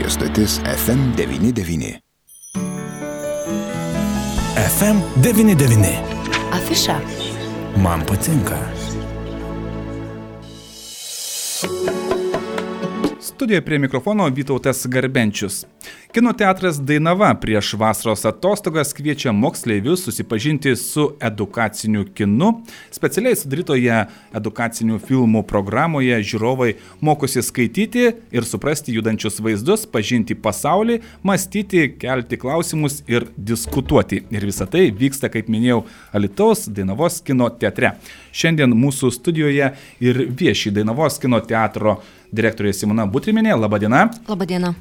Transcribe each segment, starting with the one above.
radio stotis FM99. FM99. Afiša. Man patinka. Studijoje prie mikrofono Vytautas Garbenčius. Kino teatras Dainava prieš vasaros atostogas kviečia moksleivius susipažinti su edukaciniu kinu. Specialiai sudarytoje edukacinių filmų programoje žiūrovai mokosi skaityti ir suprasti judančius vaizdus, pažinti pasaulį, mąstyti, kelti klausimus ir diskutuoti. Ir visa tai vyksta, kaip minėjau, Alitaus Dainavos kino teatre. Šiandien mūsų studijoje ir vieši Dainavos kino teatro direktorė Simona Butriminė. Labadiena. Labadiena.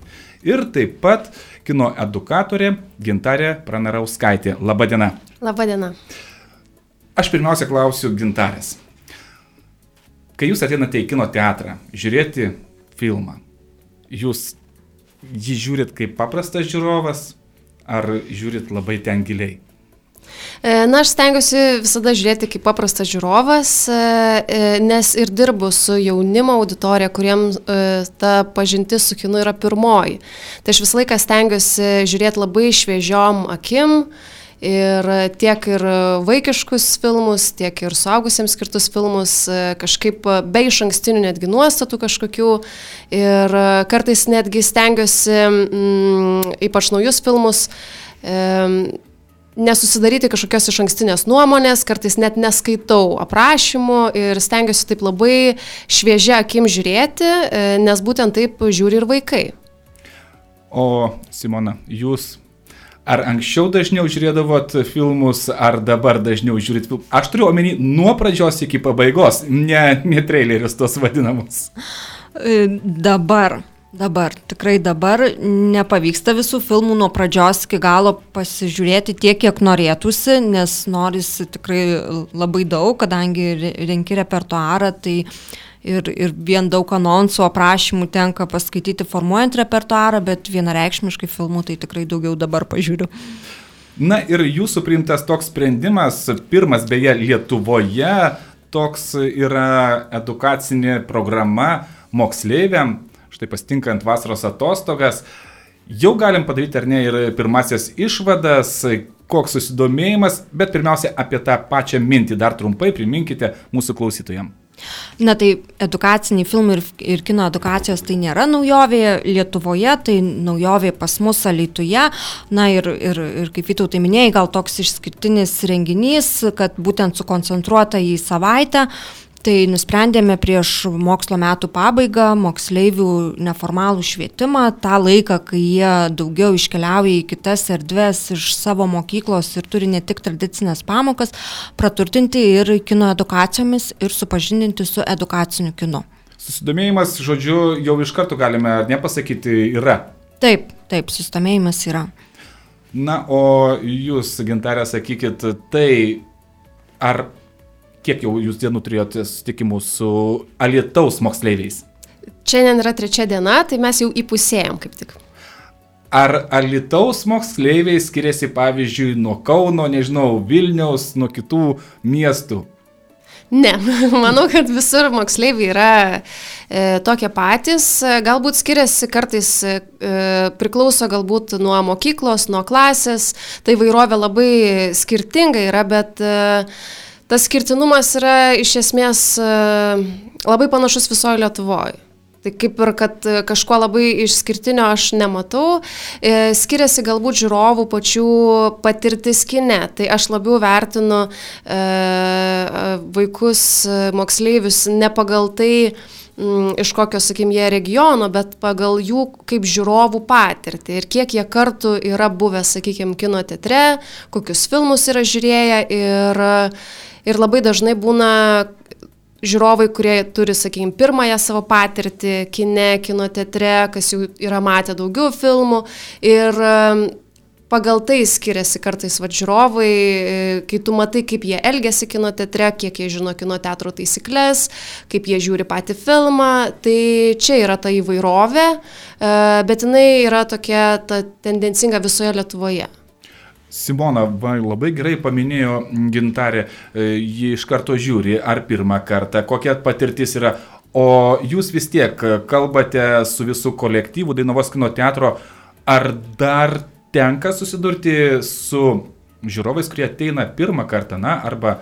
Ir taip pat kino edukatorė Gintarė Pranarauskaitė. Labadiena. Labadiena. Aš pirmiausia klausiu Gintarės. Kai jūs ateinate į kino teatrą žiūrėti filmą, jūs jį žiūrit kaip paprastas žiūrovas ar žiūrit labai ten giliai? E, na, aš stengiuosi visada žiūrėti kaip paprastas žiūrovas, e, e, nes ir dirbu su jaunimo auditorija, kuriems ta pažintis su kinu yra pirmoji. Tai aš visą laiką stengiuosi žiūrėti labai šviežiom akim. Ir tiek ir vaikiškus filmus, tiek ir suaugusiems skirtus filmus, kažkaip be iš ankstinių netgi nuostatų kažkokių. Ir kartais netgi stengiuosi, mm, ypač naujus filmus, nesusidaryti kažkokios iš ankstinės nuomonės, kartais net neskaitau aprašymų ir stengiuosi taip labai šviežia akim žiūrėti, e, nes būtent taip žiūri ir vaikai. O Simona, jūs ar anksčiau dažniau žiūrėdavot filmus, ar dabar dažniau žiūrit filmus? Aš turiu omeny nuo pradžios iki pabaigos, ne, ne trailerius tos vadinamus. E, dabar Dabar, tikrai dabar nepavyksta visų filmų nuo pradžios iki galo pasižiūrėti tiek, kiek norėtųsi, nes norisi tikrai labai daug, kadangi renki repertuarą, tai ir, ir vien daug anonsų, aprašymų tenka paskaityti formuojant repertuarą, bet vienareikšmiškai filmų tai tikrai daugiau dabar pažiūriu. Na ir jūsų priimtas toks sprendimas, pirmas beje Lietuvoje, toks yra edukacinė programa moksleiviam, štai pasitinkant vasaros atostogas, jau galim padaryti ar ne ir pirmasias išvadas, koks susidomėjimas, bet pirmiausia apie tą pačią mintį dar trumpai priminkite mūsų klausytojams. Na tai edukaciniai filmai ir, ir kino edukacijos tai nėra naujovė Lietuvoje, tai naujovė pas mus Alituje. Na ir, ir, ir kaip Vytau tai minėjai, gal toks išskirtinis renginys, kad būtent sukoncentruota į savaitę Tai nusprendėme prieš mokslo metų pabaigą moksleivių neformalų švietimą, tą laiką, kai jie daugiau iškeliauja į kitas erdves iš savo mokyklos ir turi ne tik tradicinės pamokas, praturtinti ir kino edukacijomis ir supažindinti su edukaciniu kinu. Susidomėjimas, žodžiu, jau iš karto galime nepasakyti, yra. Taip, taip, susidomėjimas yra. Na, o jūs, gintarė, sakykit, tai ar kiek jau jūs dienų turėjote susitikimų su Alietaus moksleiviais? Šiandien yra trečia diena, tai mes jau įpusėjom kaip tik. Ar Alitaus moksleiviai skiriasi, pavyzdžiui, nuo Kauno, nežinau, Vilniaus, nuo kitų miestų? Ne, manau, kad visur moksleiviai yra e, tokie patys, galbūt skiriasi kartais e, priklauso galbūt nuo mokyklos, nuo klasės, tai vairovė labai skirtinga yra, bet e, tas skirtinumas yra iš esmės e, labai panašus visoje Lietuvoje. Tai kaip ir kad kažkuo labai išskirtinio aš nematau, e, skiriasi galbūt žiūrovų pačių patirtis kine. Tai aš labiau vertinu e, vaikus, moksleivius ne pagal tai, mm, iš kokio, sakim, jie regiono, bet pagal jų kaip žiūrovų patirtį ir kiek jie kartų yra buvę, sakykim, kino teatre, kokius filmus yra žiūrėję ir Ir labai dažnai būna žiūrovai, kurie turi, sakykime, pirmąją savo patirtį kine, kino teatre, kas jau yra matę daugiau filmų. Ir pagal tai skiriasi kartais va žiūrovai, kai tu matai, kaip jie elgesi kino teatre, kiek jie žino kino teatro taisyklės, kaip jie žiūri patį filmą. Tai čia yra ta įvairovė, e, bet jinai yra tokia ta tendencinga visoje Lietuvoje. Simona va, labai gerai paminėjo gintarė, e, ji iš karto žiūri, ar pirmą kartą, kokia patirtis yra, O jūs vis tiek kalbate su visų kolektyvu Dainavos kino teatro, ar dar tenka susidurti su žiūrovais, kurie ateina pirmą kartą, na, arba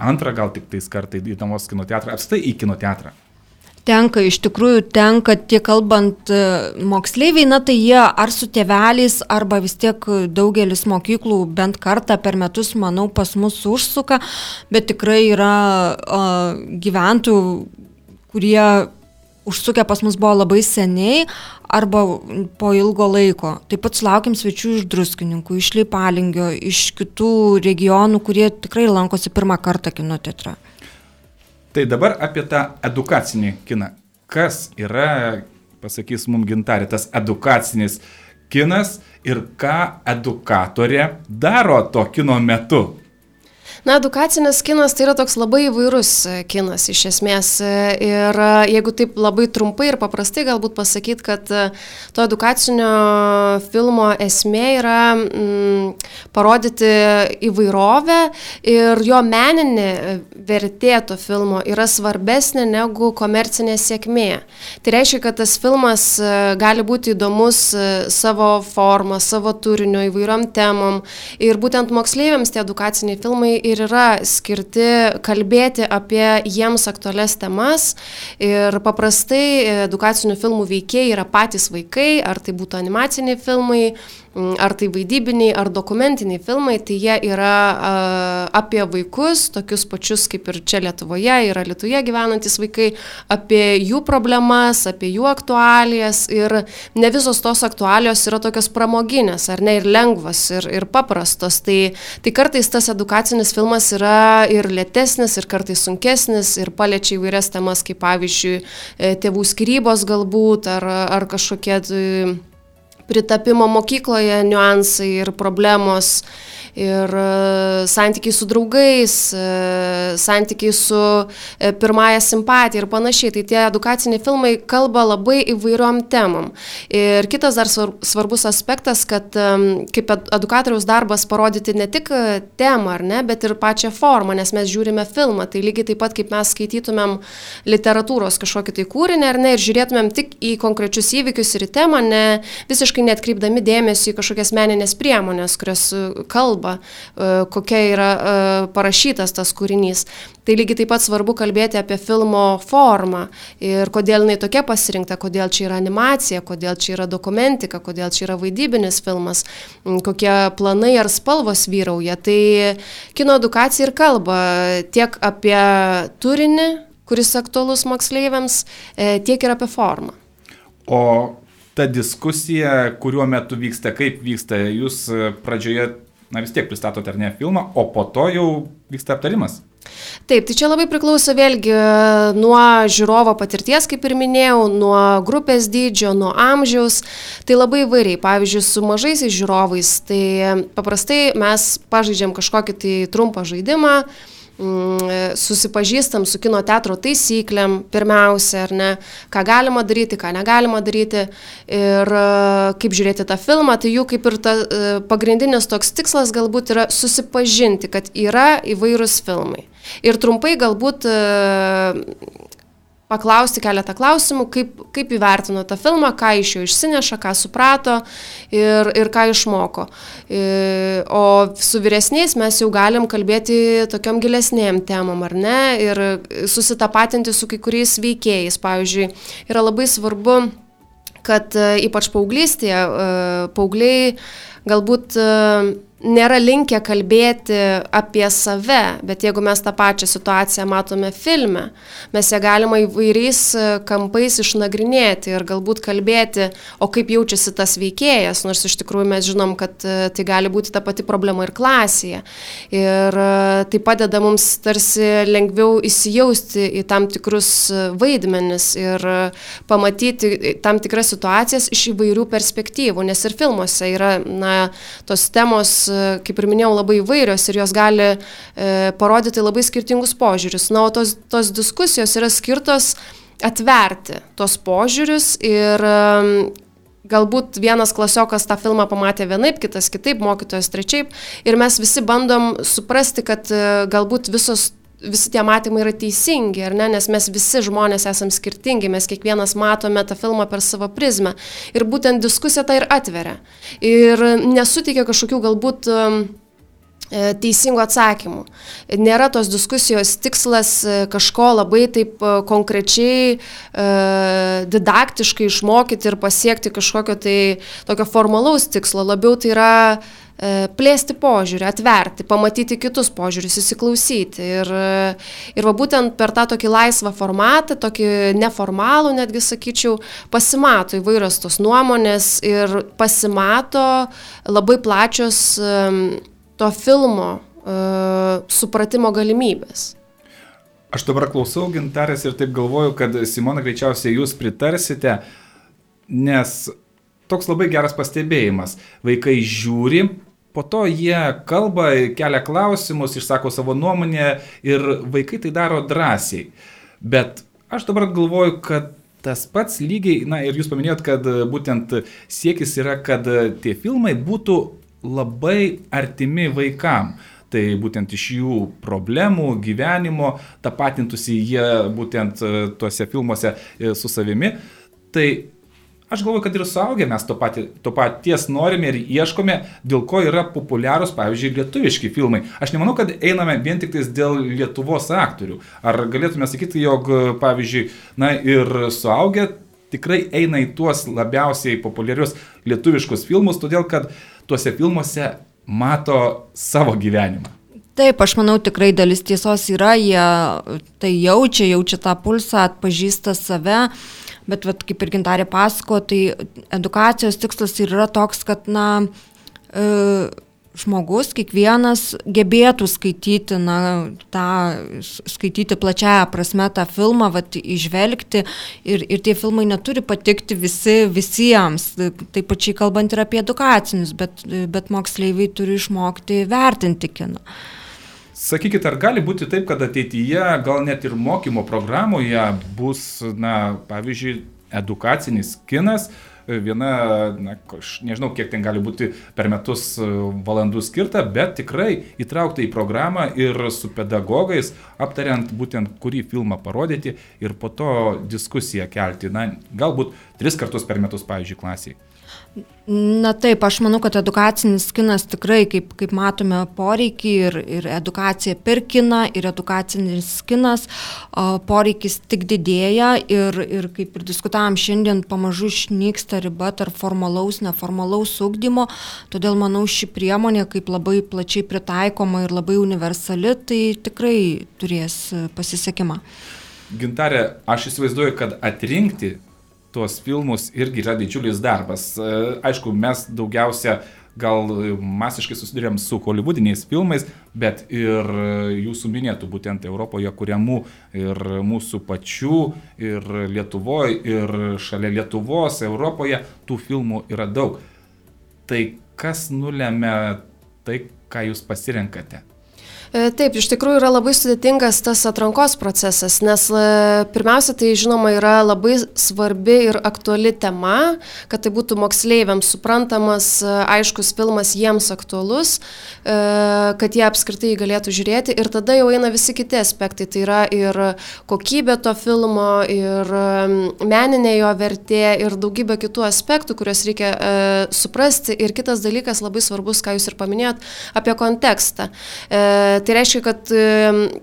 antrą gal tik tais kartą į Dainavos kino teatrą, apstai į kino teatrą? Tenka, iš tikrųjų tenka, tiek kalbant e, moksleiviai, na tai jie ar su tėveliais, arba vis tiek daugelis mokyklų bent kartą per metus, manau, pas mus užsuka, bet tikrai yra uh, gyventojų, kurie užsukę pas mus buvo labai seniai arba po ilgo laiko. Taip pat sulaukiam svečių iš druskininkų, iš Leipalingio, iš kitų regionų, kurie tikrai lankosi pirmą kartą kino teatre. Tai dabar apie tą edukacinį kiną. Kas yra, pasakys mums gintarė, tas edukacinis kinas ir ką edukatorė daro to kino metu? Na, edukacinis kinas tai yra toks labai įvairus e, kinas iš esmės. E, ir e, jeigu taip labai trumpai ir paprastai galbūt pasakyti, kad to edukacinio filmo esmė yra mm, parodyti įvairovę ir jo meninė vertė to filmo yra svarbesnė negu komercinė sėkmė. Tai reiškia, kad tas filmas gali būti įdomus savo formą, savo turinio įvairiom temom. Ir būtent moksleiviams tie edukaciniai filmai ir yra skirti kalbėti apie jiems aktualias temas. Ir paprastai edukacinių filmų veikėjai yra patys vaikai, ar tai būtų animaciniai filmai, ar tai vaidybiniai, ar dokumentiniai filmai, tai jie yra apie vaikus, tokius pačius kaip ir čia Lietuvoje, yra Lietuvoje gyvenantis vaikai, apie jų problemas, apie jų aktualijas ir ne visos tos aktualijos yra tokios pramoginės, ar ne, ir lengvas, ir, ir paprastos. Tai, tai kartais tas edukacinis filmas yra ir lėtesnis, ir kartais sunkesnis, ir paliečia įvairias temas, kaip pavyzdžiui, e, tėvų skirybos galbūt, ar, ar kažkokie pritapimo mokykloje niuansai ir problemos ir e, santykiai su draugais, e, santykiai su e, pirmąją simpatiją ir panašiai. Tai tie edukaciniai filmai kalba labai įvairiom temom. Ir kitas dar svarbus aspektas, kad kaip edukatoriaus darbas parodyti ne tik temą, ne, bet ir pačią formą, nes mes žiūrime filmą. Tai lygiai taip pat, kaip mes skaitytumėm literatūros kažkokį tai kūrinį, ne, ir žiūrėtumėm tik į konkrečius įvykius ir į temą, ne visiškai netkreipdami dėmesį į kažkokias meninės priemonės, kurios kalba kalba, e, kokia yra e, parašytas tas kūrinys. Tai lygiai taip pat svarbu kalbėti apie filmo formą ir kodėl jinai tokia pasirinkta, kodėl čia yra animacija, kodėl čia yra dokumentika, kodėl čia yra vaidybinis filmas, kokie planai ar spalvos vyrauja. Tai kino edukacija ir kalba tiek apie turinį, kuris aktualus moksleiviams, e, tiek ir apie formą. O ta diskusija, kuriuo metu vyksta, kaip vyksta, jūs pradžioje na vis tiek pristatote ar ne filmą, o po to jau vyksta aptarimas. Taip, tai čia labai priklauso vėlgi nuo žiūrovo patirties, kaip ir minėjau, nuo grupės dydžio, nuo amžiaus. Tai labai įvairiai. Pavyzdžiui, su mažaisiais žiūrovais, tai paprastai mes pažaidžiam kažkokį tai trumpą žaidimą, Mm, susipažįstam su kino teatro taisyklėm, pirmiausia, ar ne, ką galima daryti, ką negalima daryti ir e, kaip žiūrėti tą filmą, tai jų kaip ir ta e, pagrindinis toks tikslas galbūt yra susipažinti, kad yra įvairūs filmai. Ir trumpai galbūt e, paklausti keletą klausimų, kaip, kaip įvertino tą filmą, ką iš jo išsineša, ką suprato ir, ir ką išmoko. E, o su vyresniais mes jau galim kalbėti tokiam gilesnėm temam, ar ne, ir susitapatinti su kai kuriais veikėjais. Pavyzdžiui, yra labai svarbu, kad e, ypač paauglystėje, e, paaugliai galbūt nėra linkę kalbėti apie save, bet jeigu mes tą pačią situaciją matome filme, mes ją galima įvairiais e, kampais išnagrinėti ir galbūt kalbėti, o kaip jaučiasi tas veikėjas, nors iš tikrųjų mes žinom, kad e, tai gali būti ta pati problema ir klasėje. Ir e, tai padeda mums tarsi lengviau įsijausti į tam tikrus vaidmenis ir pamatyti tam tikras situacijas iš įvairių perspektyvų, nes ir filmuose yra na, tos temos kaip ir minėjau, labai įvairios ir jos gali e, parodyti labai skirtingus požiūrius. Na, o tos, tos diskusijos yra skirtos atverti tos požiūrius ir e, galbūt vienas klasiokas tą filmą pamatė vienaip, kitas kitaip, mokytojas trečiaip ir mes visi bandom suprasti, kad e, galbūt visos visi tie matymai yra teisingi, ar ne, nes mes visi žmonės esame skirtingi, mes kiekvienas matome tą filmą per savo prizmę. Ir būtent diskusija tai ir atveria. Ir nesuteikia kažkokių galbūt um, e, teisingų atsakymų. Nėra tos diskusijos tikslas e, kažko labai taip e, konkrečiai, didaktiškai išmokyti ir pasiekti kažkokio tai tokio formalaus tikslo. Labiau tai yra plėsti požiūrį, atverti, pamatyti kitus požiūrius, įsiklausyti. Ir, ir va būtent per tą tokį laisvą formatą, tokį neformalų netgi sakyčiau, pasimato įvairios tos nuomonės ir pasimato labai plačios to filmo uh, supratimo galimybės. Aš dabar klausau gintarės ir taip galvoju, kad Simona greičiausiai jūs pritarsite, nes toks labai geras pastebėjimas. Vaikai žiūri, Po to jie kalba, kelia klausimus, išsako savo nuomonę ir vaikai tai daro drąsiai. Bet aš dabar galvoju, kad tas pats lygiai, na ir jūs paminėjot, kad būtent siekis yra, kad tie filmai būtų labai artimi vaikam. Tai būtent iš jų problemų, gyvenimo, tapatintųsi jie būtent tuose filmuose su savimi. Tai Aš galvoju, kad ir suaugę mes to, pati, to paties norime ir ieškome, dėl ko yra populiarūs, pavyzdžiui, lietuviški filmai. Aš nemanau, kad einame vien tik dėl Lietuvos aktorių. Ar galėtume sakyti, jog, pavyzdžiui, na ir suaugę tikrai eina į tuos labiausiai populiarius lietuviškus filmus, todėl kad tuose filmuose mato savo gyvenimą. Taip, aš manau, tikrai dalis tiesos yra, jie tai jaučia, jaučia tą pulsą, atpažįsta save. Uh, bet vat, kaip ir gintarė pasako, tai edukacijos tikslas yra toks, kad, na, e, žmogus, kiekvienas gebėtų skaityti, na, tą, skaityti plačiają prasme tą filmą, vat, išvelgti ir, ir tie filmai neturi patikti visi, visiems, taip pačiai kalbant ir apie edukacinius, bet, bet moksleiviai turi išmokti vertinti kiną. Sakykit, ar gali būti taip, kad ateityje gal net ir mokymo programoje bus, na, pavyzdžiui, edukacinis kinas, viena, na, aš nežinau, kiek ten gali būti per metus e, valandų skirta, bet tikrai įtraukta į programą ir su pedagogais, aptariant būtent kurį filmą parodyti ir po to diskusiją kelti, na, galbūt tris kartus per metus, pavyzdžiui, klasiai. Na taip, aš manau, kad edukacinis kinas tikrai, kaip, kaip matome, poreikį ir, ir edukacija per kiną, ir edukacinis kinas o, poreikis tik didėja ir, ir kaip ir diskutavom šiandien, pamažu išnyksta riba tarp formalaus, neformalaus ugdymo, todėl manau ši priemonė, kaip labai plačiai pritaikoma ir labai universali, tai tikrai turės pasisekimą. Gintarė, aš įsivaizduoju, kad atrinkti tuos filmus irgi yra didžiulis darbas. E, aišku, mes daugiausia gal masiškai susidurėm su holivudiniais filmais, bet ir jūsų minėtų būtent Europoje kuriamų ir mūsų pačių, ir Lietuvoje, ir šalia Lietuvos, Europoje tų filmų yra daug. Tai kas nulėmė tai, ką jūs pasirenkate? E, taip, iš tikrųjų yra labai sudėtingas tas atrankos procesas, nes e, pirmiausia, tai žinoma yra labai svarbi ir aktuali tema, kad tai būtų moksleiviams suprantamas, e, aiškus filmas jiems aktualus, kad jie apskritai galėtų žiūrėti ir tada jau eina visi kiti aspektai, tai yra ir kokybė to filmo, ir meninė jo vertė, ir daugybė kitų aspektų, kuriuos reikia suprasti. Ir kitas dalykas labai svarbus, ką jūs ir paminėjot, apie kontekstą Tai reiškia, kad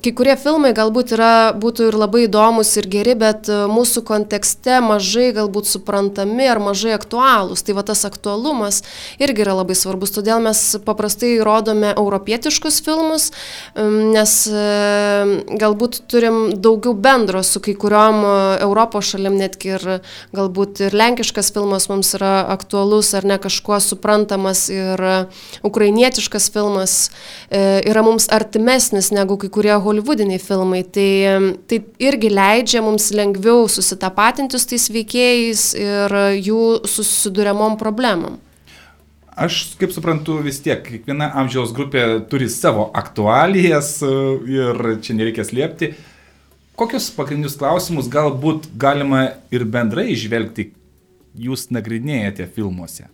kai kurie filmai galbūt yra, būtų ir labai įdomus ir geri, bet e, mūsų kontekste mažai galbūt suprantami ar mažai aktualūs. Tai va tas aktualumas irgi yra labai svarbus. Todėl mes paprastai rodome europietiškus filmus, nes galbūt turim daugiau bendro su kai kuriuom e, Europos šalim, netgi ir galbūt ir lenkiškas filmas mums yra aktualus ar ne kažkuo suprantamas ir ukrainietiškas filmas e, yra mums artimas artimesnis negu kai kurie holivudiniai filmai. Tai, tai irgi leidžia mums lengviau susitapatinti su tais veikėjais ir jų susidūriamom problemom. Aš kaip suprantu, vis tiek kiekviena amžiaus grupė turi savo aktualijas ir čia nereikia slėpti. Kokius pagrindinius klausimus galbūt galima ir bendrai išvelgti, jūs nagrinėjate filmuose?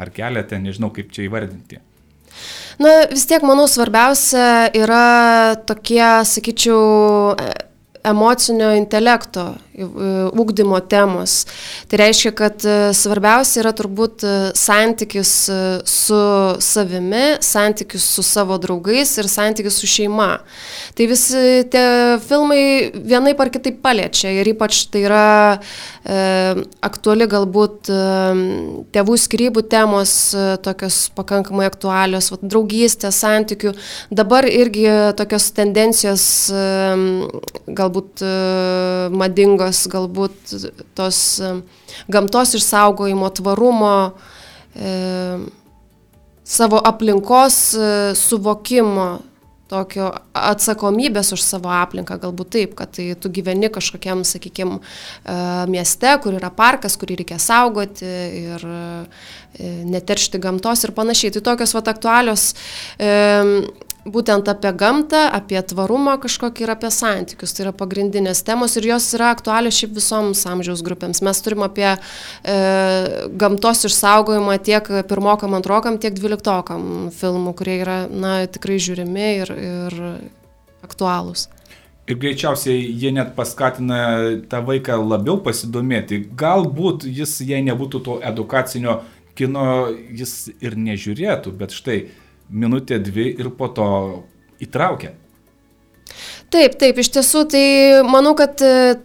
Ar keliate, nežinau kaip čia įvardinti? Na, vis tiek, manau, svarbiausia yra tokie, sakyčiau, emocinio intelekto ūkdymo temos. Tai reiškia, kad e, svarbiausia yra turbūt e, santykis e, su savimi, santykis su savo draugais ir santykis su šeima. Tai visi tie filmai vienaip ar kitaip paliečia ir ypač tai yra e, aktuali galbūt e, tėvų skirybų temos, e, tokios pakankamai aktualios, va, draugystės, santykių. Dabar irgi tokios tendencijos e, galbūt e, madingos, galbūt tos gamtos išsaugojimo, tvarumo, savo aplinkos e, suvokimo tokio atsakomybės už savo aplinką, galbūt taip, kad tai tu gyveni kažkokiam, sakykime, mieste, kur yra parkas, kurį reikia saugoti ir e, neteršti gamtos ir panašiai. Tai tokios vat aktualios e, būtent apie gamtą, apie tvarumą kažkokį ir apie santykius. Tai yra pagrindinės temos ir jos yra aktualios šiaip visoms amžiaus grupėms. Mes turim apie e, gamtos išsaugojimą tiek pirmokam, antrokam, tiek dvyliktokam filmų, kurie yra na, tikrai žiūrimi ir, ir aktualūs. Ir greičiausiai jie net paskatina tą vaiką labiau pasidomėti. Galbūt jis, jei nebūtų to edukacinio kino, jis ir nežiūrėtų, bet štai minutė, dvi ir po to įtraukia. Taip, taip, iš tiesų, tai manau, kad e,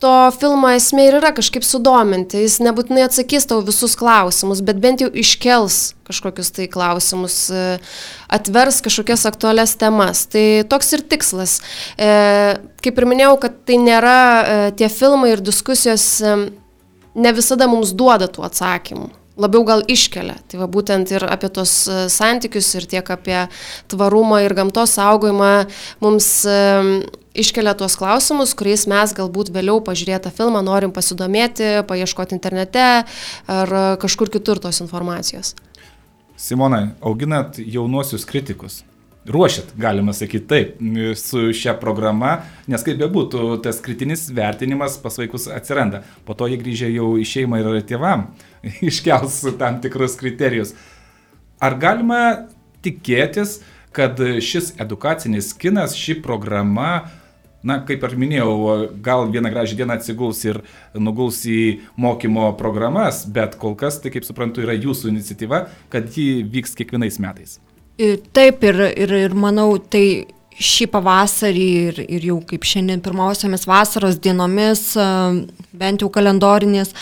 to filmo esmė ir yra kažkaip sudominti. Jis nebūtinai atsakys tau visus klausimus, bet bent jau iškels kažkokius tai klausimus, e, atvers kažkokias aktualias temas. Tai toks ir tikslas. E, kaip ir minėjau, kad tai nėra tie filmai ir diskusijos ne visada mums duoda tų atsakymų labiau gal iškelia. Tai va būtent ir apie tos e, santykius ir tiek apie tvarumą ir gamtos saugojimą mums e, iškelia tuos klausimus, kuriais mes galbūt vėliau pažiūrėtą filmą norim pasidomėti, paieškoti internete ar kažkur kitur tos informacijos. Simonai, auginat jaunuosius kritikus ruošiat, galima sakyti taip, su šia programa, nes kaip bebūtų, tas kritinis vertinimas pas vaikus atsiranda. Po to jie grįžę jau į šeimą ir tėvam iškels tam tikrus kriterijus. Ar galima tikėtis, kad šis edukacinis kinas, ši programa, na, kaip ir minėjau, gal vieną gražią dieną atsiguls ir nuguls į mokymo programas, bet kol kas, tai kaip suprantu, yra jūsų iniciatyva, kad ji vyks kiekvienais metais. Taip ir, ir, ir manau, tai šį pavasarį ir, ir jau kaip šiandien pirmausiamis vasaros dienomis, bent jau kalendorinės,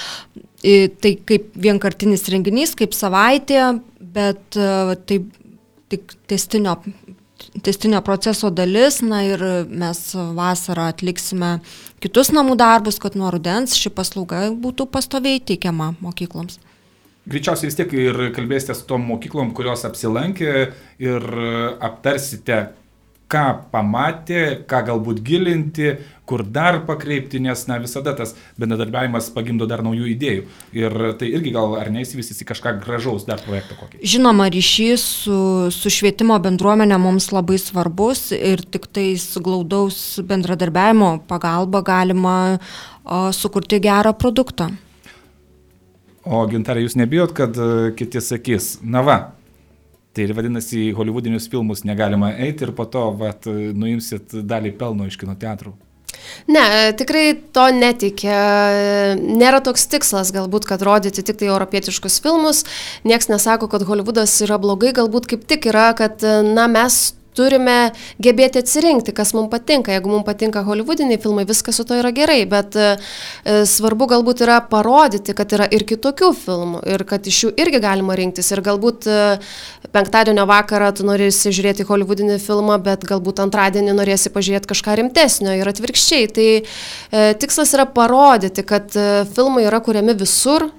tai kaip vienkartinis renginys, kaip savaitė, bet tai tik testinio, testinio proceso dalis, na ir mes vasarą atliksime kitus namų darbus, kad nuo rudens ši paslauga būtų pastoviai teikiama mokykloms. Greičiausiai vis tiek ir kalbėsite su tom mokyklom, kurios apsilankė ir aptarsite, ką pamatė, ką galbūt gilinti, kur dar pakreipti, nes na, visada tas bendradarbiavimas pagimdo dar naujų idėjų. Ir tai irgi gal ar neįsivystys į kažką gražaus dar projektą kokį. Žinoma, ryšys su, su švietimo bendruomenė mums labai svarbus ir tik tai su glaudaus bendradarbiavimo pagalba galima o, sukurti gerą produktą. O gintarė, jūs nebijot, kad e, kiti sakys, na va, tai ir vadinasi, holivudinius filmus negalima eiti ir po to vat, nuimsit dalį pelno iš kino teatrų. Ne, tikrai to netikia. Nėra toks tikslas galbūt, kad rodyti tik tai europietiškus filmus. Niekas nesako, kad Hollywoodas yra blogai, galbūt kaip tik yra, kad na, mes turime gebėti atsirinkti, kas mums patinka. Jeigu mums patinka holivudiniai filmai, viskas su to yra gerai, bet e, svarbu galbūt yra parodyti, kad yra ir kitokių filmų ir kad iš jų irgi galima rinktis. Ir galbūt e, penktadienio vakarą tu norėsi žiūrėti holivudinį filmą, bet galbūt antradienį norėsi pažiūrėti kažką rimtesnio ir atvirkščiai. Tai e, tikslas yra parodyti, kad e, filmai yra kuriami visur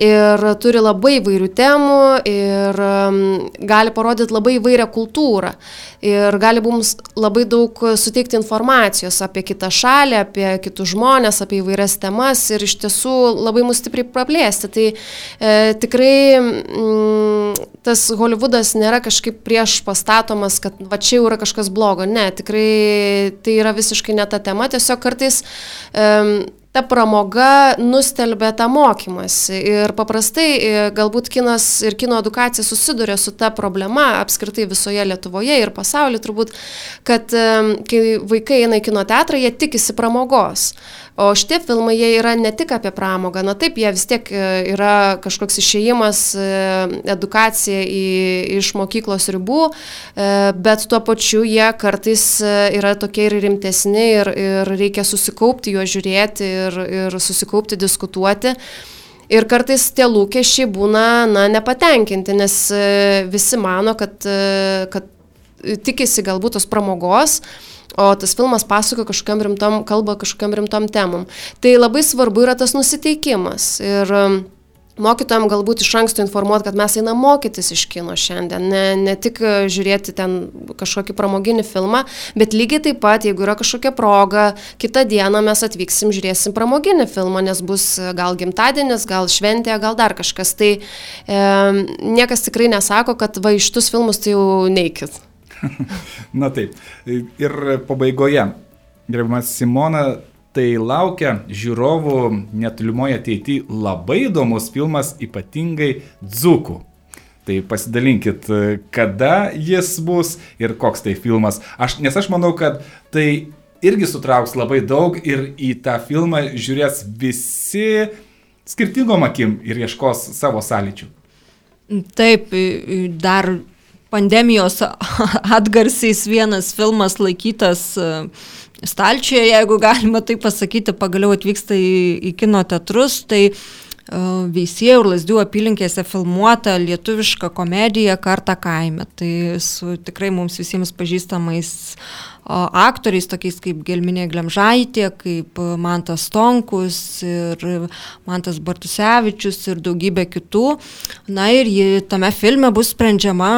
ir turi labai įvairių temų ir um, gali parodyti labai įvairią kultūrą ir gali mums labai daug suteikti informacijos apie kitą šalį, apie kitus žmonės, apie įvairias temas ir iš tiesų labai mus stipriai praplėsti. Tai e, tikrai mm, tas Hollywoodas nėra kažkaip prieš pastatomas, kad va čia jau yra kažkas blogo. Ne, tikrai tai yra visiškai ne ta tema, tiesiog kartais e, ta pramoga nustelbė tą mokymasi. Ir paprastai e, galbūt kinas ir kino edukacija susiduria su ta problema apskritai visoje Lietuvoje ir pasaulyje turbūt, kad e, kai vaikai eina į kino teatrą, jie tikisi pramogos. O šitie filmai jie yra ne tik apie pramogą, na taip, jie vis tiek e, yra kažkoks išėjimas, edukacija į, iš mokyklos ribų, bet tuo pačiu jie kartais yra tokie ir rimtesni ir, ir reikia susikaupti juos žiūrėti ir, ir susikaupti, diskutuoti. Ir kartais tie lūkesčiai būna na, nepatenkinti, nes e, visi mano, kad, e, kad tikisi galbūt tos pramogos, o tas filmas pasako kažkokiam rimtom, kalba kažkokiam rimtom temom. Tai labai svarbu yra tas nusiteikimas. Ir mokytojams galbūt iš anksto informuoti, kad mes einam mokytis iš kino šiandien, ne, ne tik e, žiūrėti ten kažkokį pramoginį filmą, bet lygiai taip pat, jeigu yra kažkokia proga, kitą dieną mes atvyksim, žiūrėsim pramoginį filmą, nes bus e, gal gimtadienis, gal šventė, gal dar kažkas. Tai e, niekas tikrai nesako, kad va iš tus filmus tai jau neikit. Na taip. Ir pabaigoje, gerbiamas Simona, tai laukia žiūrovų netolimoje ateityje labai įdomus filmas, ypatingai Dzukų. Tai pasidalinkit, kada jis bus ir koks tai filmas. Aš, nes aš manau, kad tai irgi sutrauks labai daug ir į tą filmą žiūrės visi skirtingom akim ir ieškos savo sąlyčių. Taip, dar pandemijos atgarsiais vienas filmas laikytas uh, stalčiuje, jeigu galima tai pasakyti, pagaliau atvyksta į, į kino teatrus, tai uh, Veisėjų ir Lasdių apylinkėse filmuota lietuviška komedija Karta kaime. Tai su tikrai mums visiems pažįstamais uh, aktoriais, tokiais kaip Gelminė Glemžaitė, kaip Mantas Tonkus ir Mantas Bartusevičius ir daugybė kitų. Na ir ji tame filme bus sprendžiama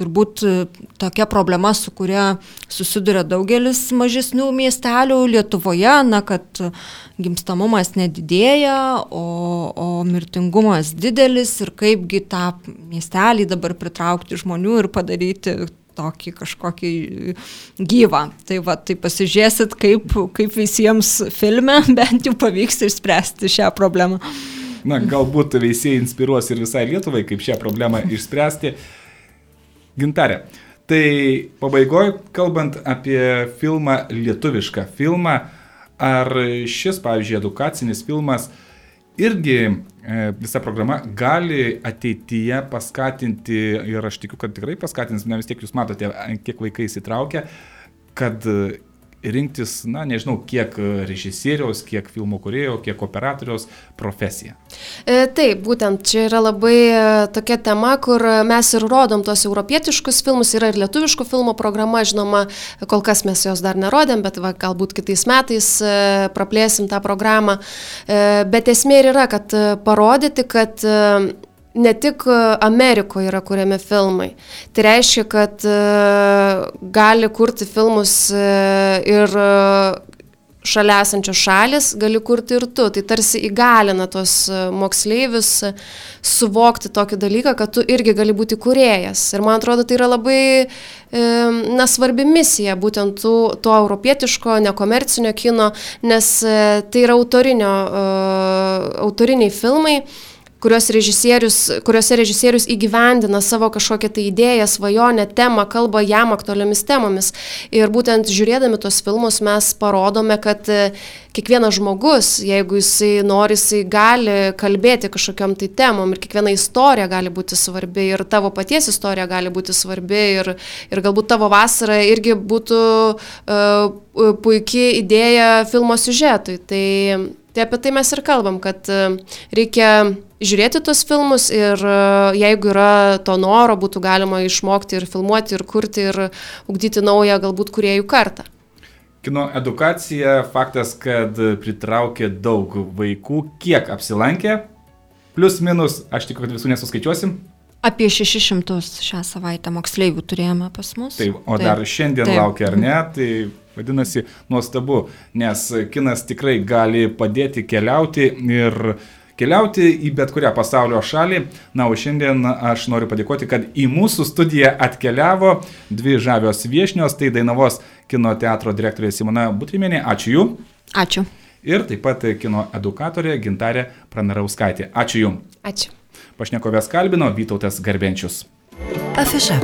turbūt e, tokia problema, su kuria susiduria daugelis mažesnių miestelių Lietuvoje, na, kad gimstamumas nedidėja, o, o mirtingumas didelis ir kaipgi tą miestelį dabar pritraukti žmonių ir padaryti tokį kažkokį gyvą. Tai va, tai pasižiūrėsit, kaip, kaip visiems filme bent jau pavyks išspręsti šią problemą. Na, galbūt veisėjai inspiruos ir visai Lietuvai, kaip šią problemą išspręsti. Gintarė. Tai pabaigoje, kalbant apie filmą, lietuvišką filmą, ar šis, pavyzdžiui, edukacinis filmas irgi e, visa programa gali ateityje paskatinti, ir aš tikiu, kad tikrai paskatins, ne vis tiek jūs matote, kiek vaikai įsitraukia, kad rinktis, na, nežinau, kiek režisieriaus, kiek filmų kurėjo, kiek operatoriaus profesiją. E, taip, būtent čia yra labai e, tokia tema, kur mes ir rodom tuos europietiškus filmus, yra ir lietuviškų filmų programa, žinoma, kol kas mes jos dar nerodėm, bet va, galbūt kitais metais e, praplėsim tą programą. Bet esmė ir yra, kad parodyti, kad ne tik e, Amerikoje yra kuriami filmai. Tai reiškia, kad e, gali kurti filmus e, ir šalia esančios šalis, gali kurti ir tu. Tai tarsi įgalina tos moksleivius suvokti tokį dalyką, kad tu irgi gali būti kuriejas. Ir man atrodo, tai yra labai na, svarbi misija būtent tų, to europietiško, nekomercinio kino, nes tai yra autorinio, autoriniai filmai režisierius, kuriuose režisierius įgyvendina savo kažkokią tai idėją, svajonę, temą, kalba jam aktualiomis temomis. Ir būtent žiūrėdami tos filmus mes parodome, kad e, kiekvienas žmogus, jeigu jisai nori, jisai gali kalbėti kažkokiam tai temom ir kiekviena istorija gali būti svarbi ir tavo paties istorija gali būti svarbi ir, ir galbūt tavo vasara irgi būtų uh, puikiai idėja filmo siužetui. Tai, tai apie tai mes ir kalbam, kad uh, reikia žiūrėti tos filmus ir e, jeigu yra to noro, būtų galima išmokti ir filmuoti, ir kurti, ir ugdyti naują galbūt kuriejų kartą. Kino edukacija, faktas, kad pritraukė daug vaikų, kiek apsilankė, plus minus, aš tikiu, kad visų nesuskaičiuosim. Apie 600 šią savaitę moksleivių turėjome pas mus. Taip, o taip, dar šiandien taip. laukia, ar ne? Tai vadinasi, nuostabu, nes kinas tikrai gali padėti keliauti ir keliauti į bet kurią pasaulio šalį. Na, o šiandien aš noriu padėkoti, kad į mūsų studiją atkeliavo dvi žavios viešnios, tai Dainavos kino teatro direktorė Simona Butrimienė. Ačiū jų. Ačiū. ir taip pat kino edukatorė Gintarė Pranarauskaitė. Ačiū Jums. Ačiū. Pašnekovės kalbino Vytautas Garbenčius. Afiša.